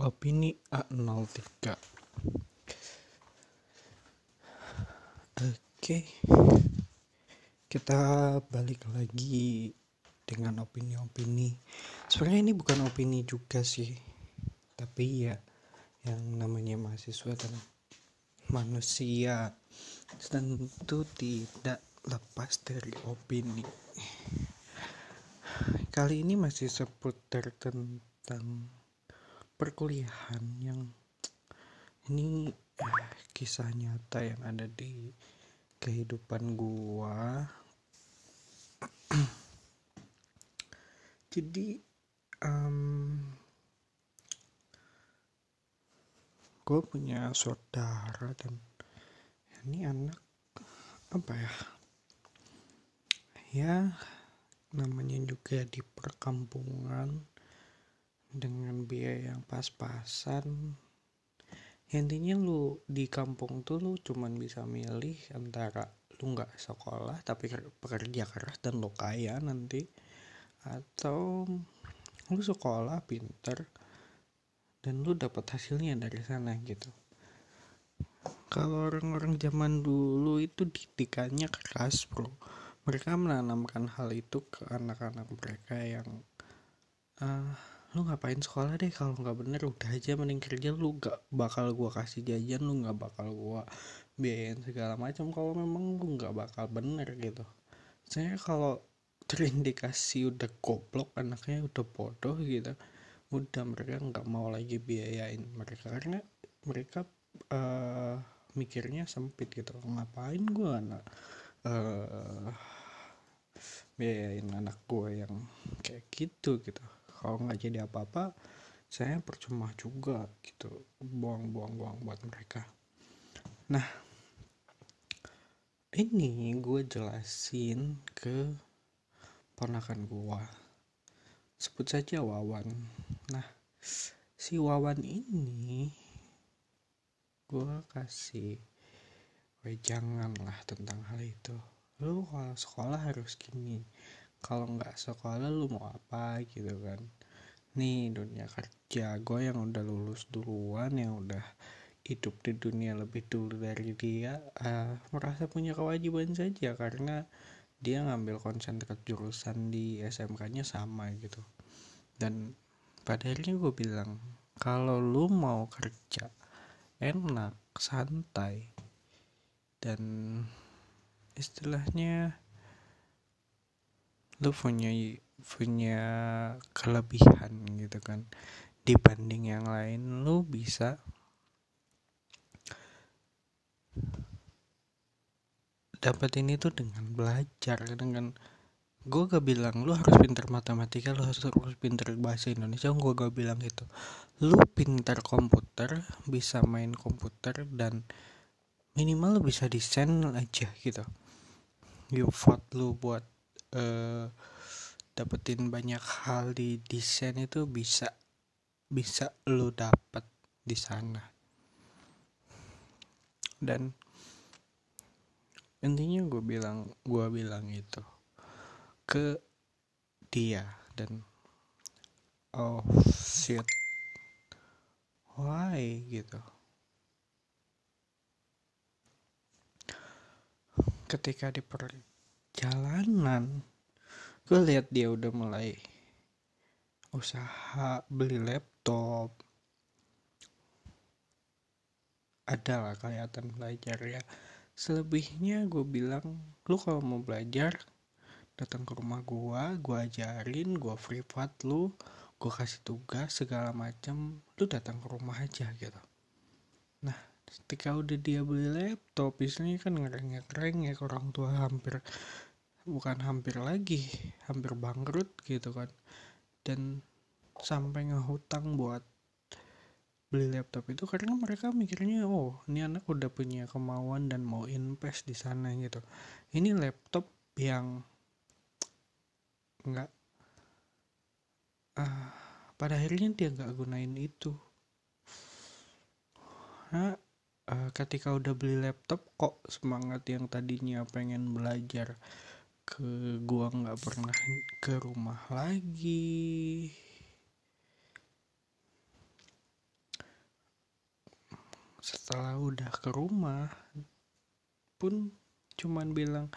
Opini A03 Oke. Kita balik lagi dengan opini-opini. Sebenarnya ini bukan opini juga sih. Tapi ya Yang namanya mahasiswa dan manusia. Tentu tidak lepas dari opini. Kali ini masih seputar tentang perkuliahan yang ini eh, kisah nyata yang ada di kehidupan gua. Jadi um, gua punya saudara dan ini anak apa ya? Ya namanya juga di perkampungan dengan biaya yang pas-pasan. Intinya lu di kampung tuh lu cuman bisa milih antara lu nggak sekolah tapi pekerja keras dan lu kaya nanti atau lu sekolah pinter dan lu dapat hasilnya dari sana gitu. Kalau orang-orang zaman dulu itu didikannya keras bro. Mereka menanamkan hal itu ke anak-anak mereka yang uh, lu ngapain sekolah deh? Kalau nggak bener udah aja mending kerja lu. Gak bakal gua kasih jajan lu nggak bakal gua biayain segala macam. Kalau memang lu nggak bakal bener gitu. Saya kalau terindikasi udah goblok anaknya udah bodoh gitu udah mereka nggak mau lagi biayain mereka. Karena mereka uh, mikirnya sempit gitu. Ngapain gua anak uh, biayain anak gue yang kayak gitu gitu kalau nggak jadi apa-apa saya percuma juga gitu. Buang-buang-buang buat mereka. Nah ini gue jelasin ke ponakan gue sebut saja Wawan. Nah si Wawan ini gue kasih jangan lah tentang hal itu. Lu kalau sekolah harus gini kalau nggak sekolah lu mau apa gitu kan? Nih dunia kerja gue yang udah lulus duluan yang udah hidup di dunia lebih dulu dari dia uh, merasa punya kewajiban saja karena dia ngambil konsentrat jurusan di SMK-nya sama gitu. Dan pada akhirnya gue bilang kalau lu mau kerja enak santai dan istilahnya lu punya punya kelebihan gitu kan. Dibanding yang lain lu bisa dapat ini tuh dengan belajar dengan gue gak bilang lu harus pinter matematika lu harus harus pinter bahasa Indonesia gue gak bilang gitu. Lu pinter komputer bisa main komputer dan minimal lu bisa desain aja gitu. You vote lu buat uh, dapetin banyak hal di desain itu bisa bisa lo dapet di sana. Dan intinya gue bilang gue bilang itu ke dia dan oh shit. Why? gitu. Ketika di perjalanan. Gue lihat dia udah mulai usaha beli laptop. Ada lah kelihatan belajar ya. Selebihnya gue bilang lu kalau mau belajar datang ke rumah gue gue ajarin gue privat lu gue kasih tugas segala macam lu datang ke rumah aja gitu. Nah ketika udah dia beli laptop biasanya kan ngerengek-rengek orang tua hampir bukan hampir lagi hampir bangkrut gitu kan. Dan sampai ngehutang buat beli laptop itu karena mereka mikirnya oh ini anak udah punya kemauan dan mau invest di sana gitu. Ini laptop yang nggak uh, pada akhirnya dia nggak gunain itu. Nah, uh, ketika udah beli laptop kok semangat yang tadinya pengen belajar ke gua nggak pernah ke rumah lagi. Setelah udah ke rumah pun cuman bilang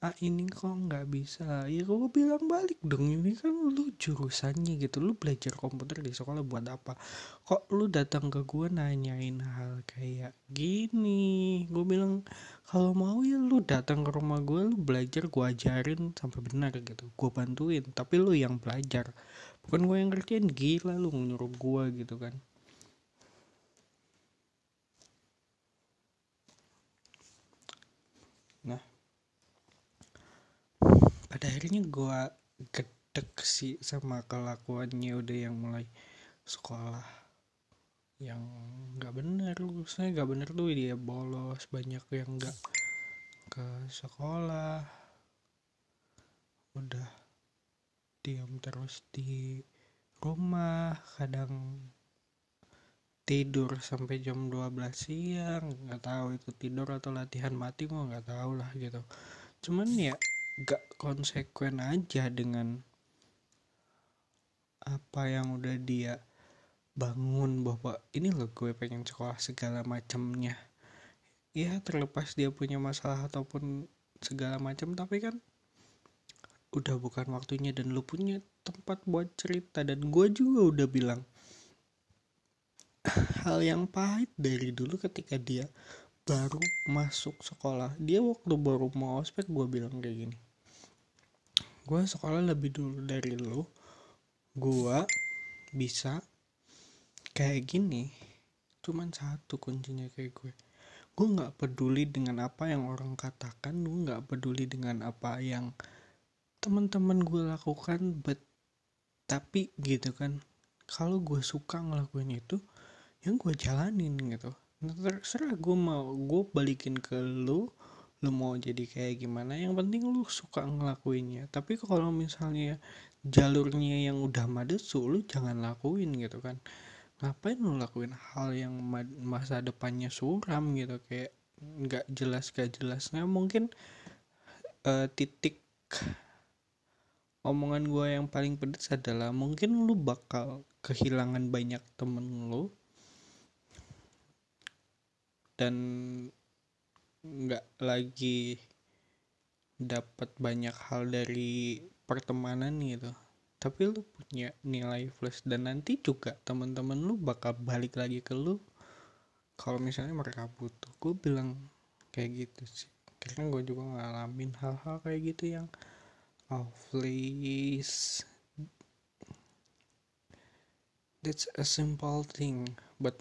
ah ini kok nggak bisa. Ya gue bilang balik dong ini kan lu jurusannya gitu lu belajar komputer di sekolah buat apa? Kok lu datang ke gue nanyain hal kayak gini? Gue bilang kalau mau ya datang ke rumah gue lu belajar gue ajarin sampai benar gitu. Gue bantuin tapi lu yang belajar. Bukan gue yang ngertiin gila lu nyuruh gue gitu kan. Nah pada akhirnya gue gedek sih sama kelakuannya udah yang mulai sekolah yang nggak bener. Saya nggak bener tuh dia bolos banyak yang nggak ke sekolah. Udah diam terus di rumah kadang tidur sampai jam 12 siang. Nggak tahu itu tidur atau latihan mati mau nggak tahu lah gitu. Cuman ya gak konsekuen aja dengan apa yang udah dia bangun bahwa ini loh gue pengen sekolah segala macamnya ya terlepas dia punya masalah ataupun segala macam tapi kan udah bukan waktunya dan lu punya tempat buat cerita. Dan gue juga udah bilang hal yang pahit dari dulu ketika dia baru masuk sekolah. Dia waktu baru mau ospek gue bilang kayak gini. Gue sekolah lebih dulu dari lo gue bisa kayak gini. Cuman satu kuncinya kayak gue gue nggak peduli dengan apa yang orang katakan gue nggak peduli dengan apa yang teman-teman gue lakukan but tapi gitu kan kalau gue suka ngelakuin itu yang gue jalanin gitu. Nah, terserah gue mau gue balikin ke lo lu mau jadi kayak gimana yang penting lu suka ngelakuinnya. Tapi kalau misalnya jalurnya yang udah madesu lu jangan lakuin gitu kan ngapain lu lakuin hal yang masa depannya suram gitu? Kayak nggak jelas gak jelas nah mungkin uh, titik omongan gue yang paling pedes adalah mungkin lu bakal kehilangan banyak temen lu dan nggak lagi dapat banyak hal dari pertemanan gitu tapi lu punya nilai plus dan nanti juga teman-teman lu bakal balik lagi ke lu kalau misalnya mereka butuh. Gue bilang kayak gitu sih. Karena gue juga ngalamin hal-hal kayak gitu yang please that's a simple thing but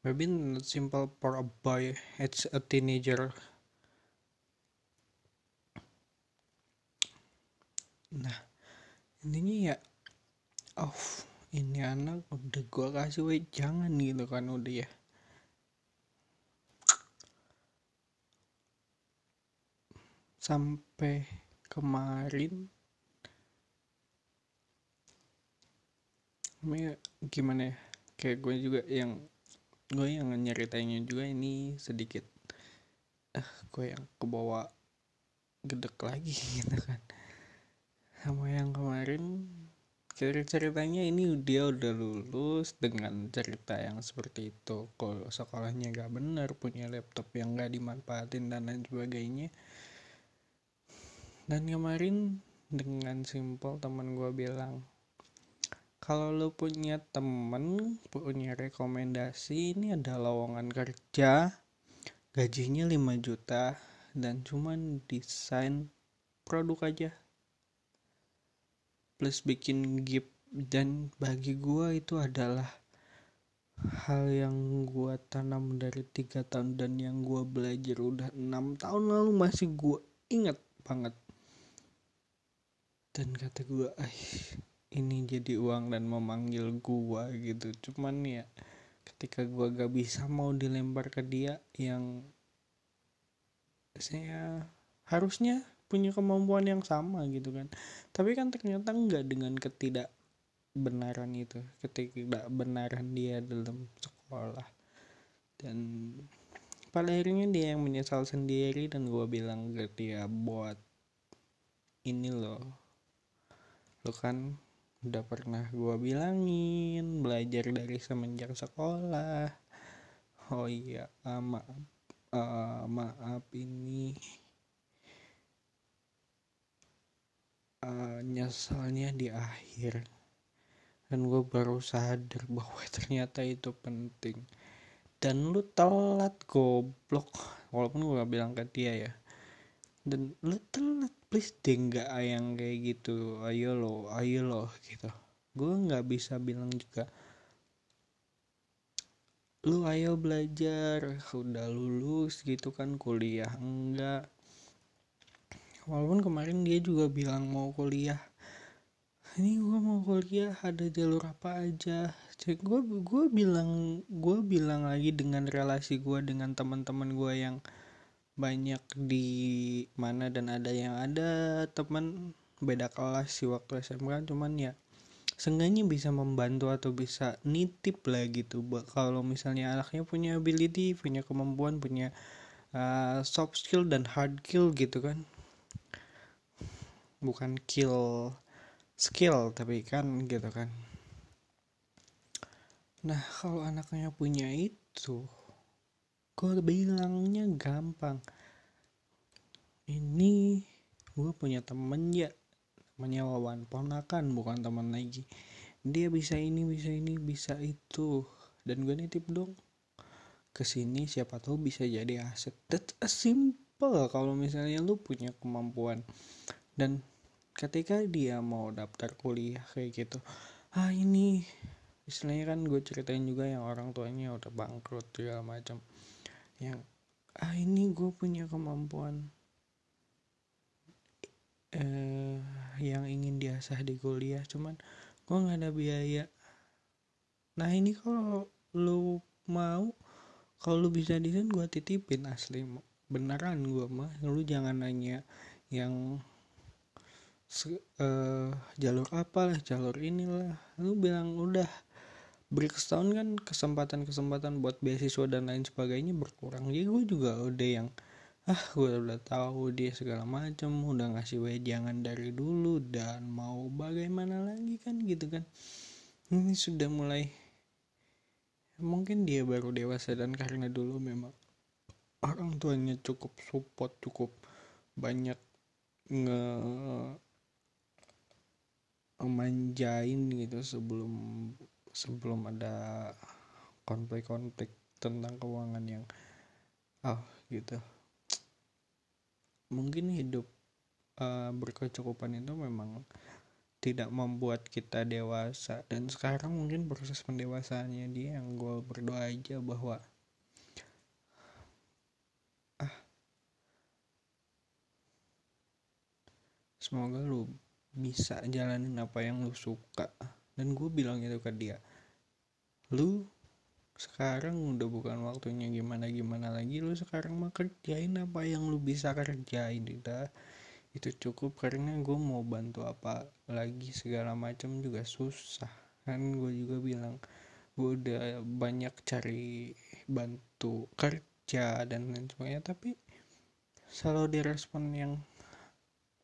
maybe not simple for a boy. It's a teenager. Nah intinya ya oh ini anak udah gua kasih weh jangan gitu kan udah ya. Sampai kemarin gimana ya kayak gue juga yang gue yang nyeritainnya juga ini sedikit eh gue yang kebawa gedek lagi gitu kan. Sama yang kemarin ceritanya ini dia udah lulus dengan cerita yang seperti itu. Kalau sekolahnya gak bener punya laptop yang gak dimanfaatin dan lain sebagainya. Dan kemarin dengan simpel teman gue bilang kalau lo punya temen punya rekomendasi ini ada lowongan kerja gajinya 5 juta dan cuman desain produk aja plus bikin gift. Dan bagi gua itu adalah hal yang gua tanam dari tiga tahun dan yang gua belajar udah enam tahun lalu masih gua inget banget. Dan kata gua ah ini jadi uang dan memanggil gua gitu. Cuman ya ketika gua gak bisa mau dilempar ke dia yang saya harusnya punya kemampuan yang sama gitu kan. Tapi kan ternyata enggak dengan ketidakbenaran itu ketidakbenaran dia dalam sekolah. Dan pada akhirnya dia yang menyesal sendiri dan gue bilang ke dia buat ini loh. Lo kan udah pernah gue bilangin belajar dari semenjak sekolah. Oh iya uh, maaf uh, maaf ini nyeselnya di akhir. Dan gue baru sadar bahwa ternyata itu penting. Dan lu telat goblok. Walaupun gue gak bilang ke dia ya. Dan lu telat please deh nggak yang kayak gitu. Ayo lo ayo lo gitu. Gue nggak bisa bilang juga lu ayo belajar udah lulus gitu kan kuliah. Enggak walaupun kemarin dia juga bilang mau kuliah ini gue mau kuliah ada jalur apa aja? Cek gue gue bilang gue bilang lagi dengan relasi gue dengan teman-teman gue yang banyak di mana dan ada yang ada. Teman beda kelas sih waktu SMK cuman ya seenggaknya bisa membantu atau bisa nitip lah gitu. Kalau misalnya anaknya punya ability punya kemampuan punya uh, soft skill dan hard skill gitu kan. Bukan kill skill tapi kan gitu kan. Nah kalau anaknya punya itu gue bilangnya gampang. Ini gue punya temen ya. Namanya Wawan ponakan bukan teman lagi. Dia bisa ini bisa ini bisa itu. Dan gue nitip dong ke sini siapa tahu bisa jadi aset. That's a simple kalau misalnya lu punya kemampuan. Dan ketika dia mau daftar kuliah kayak gitu ah ini istilahnya kan gue ceritain juga yang orang tuanya udah bangkrut segala macam yang ah ini gue punya kemampuan eh, yang ingin diasah di kuliah cuman gue nggak ada biaya. Nah ini kalau lu mau kalau lu bisa desain gue titipin asli beneran gue mah. Lu jangan nanya yang uh, jalur apa lah jalur inilah. Lu bilang udah break setahun kan kesempatan-kesempatan buat beasiswa dan lain sebagainya berkurang. Jadi gue juga udah yang ah gue udah tahu dia segala macam udah ngasih wejangan dari dulu dan mau bagaimana lagi kan gitu kan. Ini sudah mulai mungkin dia baru dewasa dan karena dulu memang orang tuanya cukup support cukup banyak nge manjain gitu sebelum sebelum ada konflik-konflik tentang keuangan yang oh gitu. Mungkin hidup uh, berkecukupan itu memang tidak membuat kita dewasa. Dan sekarang mungkin proses pendewasaannya dia yang gue berdoa aja bahwa ah semoga lu bisa jalanin apa yang lu suka. Dan gue bilang itu ke dia lu sekarang udah bukan waktunya gimana gimana lagi lu sekarang mah kerjain apa yang lu bisa kerjain udah itu cukup karena gue mau bantu apa lagi segala macam juga susah. Kan gue juga bilang gue udah banyak cari bantu kerja dan lain sebagainya tapi selalu direspon yang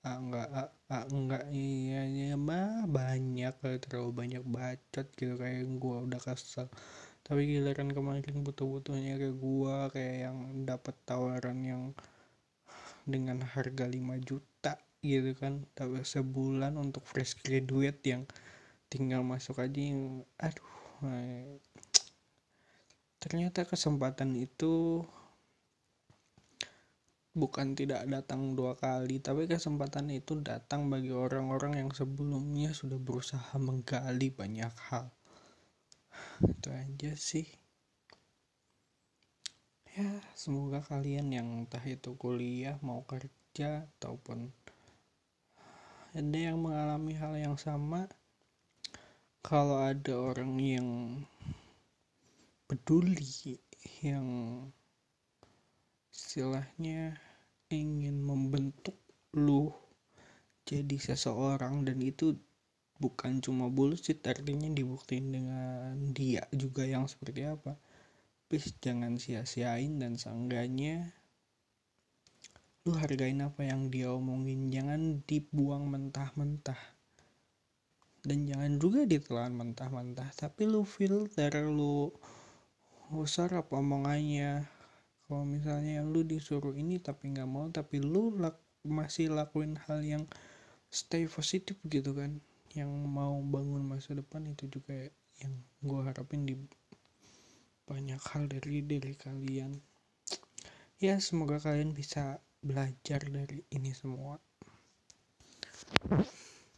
ah, enggak ah, ah, enggak. Iya ya mah banyak terlalu banyak bacot gitu kayak gue udah kesel. Tapi giliran kemarin butuh-butuhnya kayak gua kayak yang dapat tawaran yang dengan harga 5 juta gitu kan. Tapi sebulan untuk fresh graduate yang tinggal masuk aja yang aduh eh, ternyata kesempatan itu bukan tidak datang dua kali tapi kesempatan itu datang bagi orang-orang yang sebelumnya sudah berusaha menggali banyak hal. Itu aja sih. Ya semoga kalian yang entah itu kuliah mau kerja ataupun ada yang mengalami hal yang sama kalau ada orang yang peduli yang istilahnya ingin membentuk lu jadi seseorang dan itu bukan cuma bullshit artinya dibuktiin dengan dia juga yang seperti apa. Please jangan sia-siain dan seenggaknya lu hargain apa yang dia omongin. Jangan dibuang mentah-mentah. Dan jangan juga ditelan mentah-mentah. Tapi lu filter lu usah apa omongannya kalau misalnya lu disuruh ini tapi nggak mau tapi lu lak masih lakuin hal yang stay positif gitu kan yang mau bangun masa depan itu juga yang gue harapin di banyak hal dari diri kalian. Ya semoga kalian bisa belajar dari ini semua